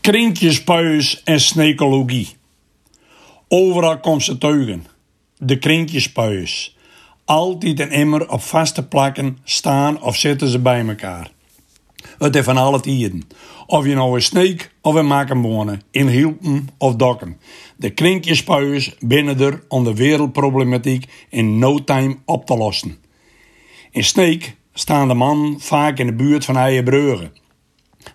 Krinkjespuis en snekologie. Overal komt ze teugen. De krinkjespuis. Altijd en immer op vaste plakken staan of zitten ze bij elkaar. Het is van alle tijden. Of je nou een sneek of een maken wonen, in hielpen of dokken. De krinkjespuis binnen er om de wereldproblematiek in no time op te lossen. In Sneek staan de man vaak in de buurt van Eierbrugge.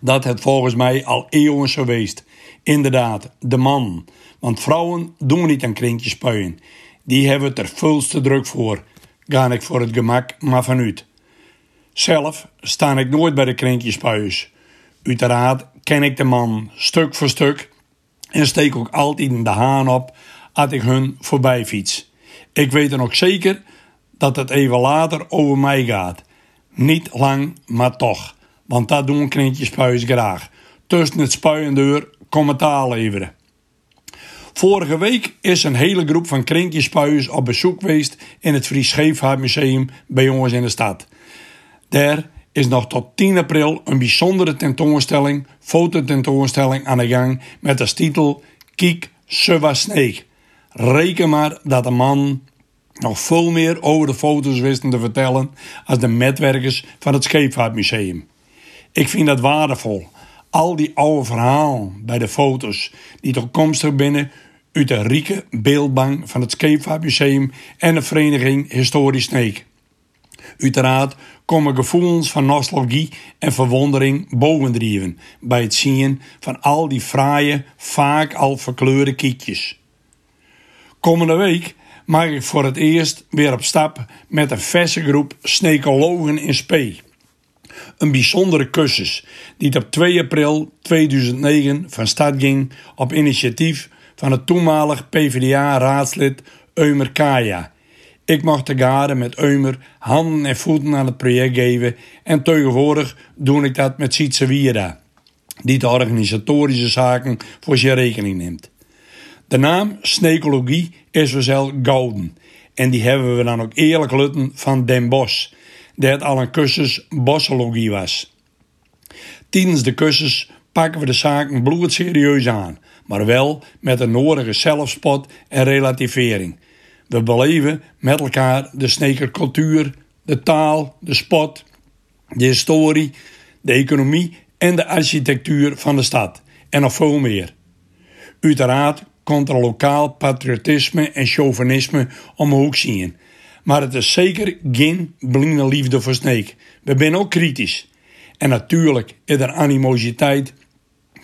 Dat het volgens mij al eeuwen geweest. Inderdaad, de man. Want vrouwen doen niet aan krintjes puien. Die hebben het er volste druk voor. Ga ik voor het gemak maar vanuit. Zelf sta ik nooit bij de krinkjespuis. Uiteraard ken ik de man stuk voor stuk en steek ook altijd de haan op als ik hun voorbij fiets. Ik weet dan ook zeker dat het even later over mij gaat. Niet lang, maar toch. Want dat doen krinkjespuis graag. Tussen het spui en deur commentaar leveren. Vorige week is een hele groep van krinkjespuiers op bezoek geweest in het Fries Scheepvaartmuseum bij ons in de stad. Daar is nog tot 10 april een bijzondere tentoonstelling, fototentoonstelling aan de gang met als titel Kiek Suwa Sneek. Reken maar dat de man nog veel meer over de foto's wisten te vertellen als de metwerkers van het Scheepvaartmuseum. Ik vind dat waardevol. Al die oude verhalen bij de foto's die toekomstig binnen uit de rieke beeldbank van het Scheepvaartmuseum en de vereniging Historisch Sneek. Uiteraard komen gevoelens van nostalgie en verwondering bovendrijven bij het zien van al die fraaie, vaak al verkleurde kietjes. Komende week mag ik voor het eerst weer op stap met een verse groep snekologen in Spee. Een bijzondere cursus die op 2 april 2009 van start ging op initiatief van het toenmalig PvdA-raadslid Eumer Kaya. Ik mocht de gade met Eumer handen en voeten aan het project geven en tegenwoordig doe ik dat met Sietse Wiera, die de organisatorische zaken voor zijn rekening neemt. De naam Snekologie is wel gouden en die hebben we dan ook eerlijk lutten van Den Bos, dat al een cursus bossologie was. Tijdens de cursus pakken we de zaken bloed serieus aan, maar wel met een nodige zelfspot en relativering. We beleven met elkaar de snekercultuur, de taal, de sport, de historie, de economie en de architectuur van de stad. En nog veel meer. Uiteraard komt er lokaal patriotisme en chauvinisme omhoog zien. Maar het is zeker geen blinde liefde voor Sneek. We zijn ook kritisch. En natuurlijk is er animositeit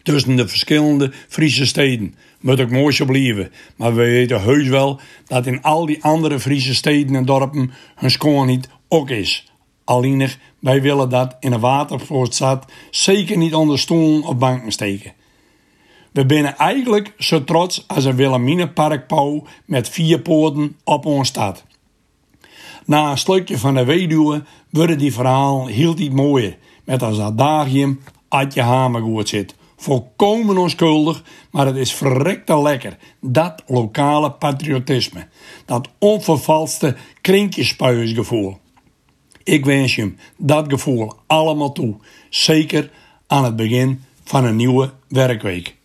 tussen de verschillende Friese steden. Moet ook mooi zo blijven. Maar we weten heus wel dat in al die andere Friese steden en dorpen hun schoonheid ook is. Alleen wij willen dat in een watervoortstad zeker niet onder stoelen of banken steken. We zijn eigenlijk zo trots als een Wilhelminaparkpauw met vier poorten op ons stad. Na een slukje van de weduwe worden die verhaal heel iets mooier. Met als adagium Adje Hamer goed zit. Volkomen onschuldig, maar het is verrekte lekker. Dat lokale patriotisme. Dat onvervalste krinkjespuiersgevoel. Ik wens je dat gevoel allemaal toe. Zeker aan het begin van een nieuwe werkweek.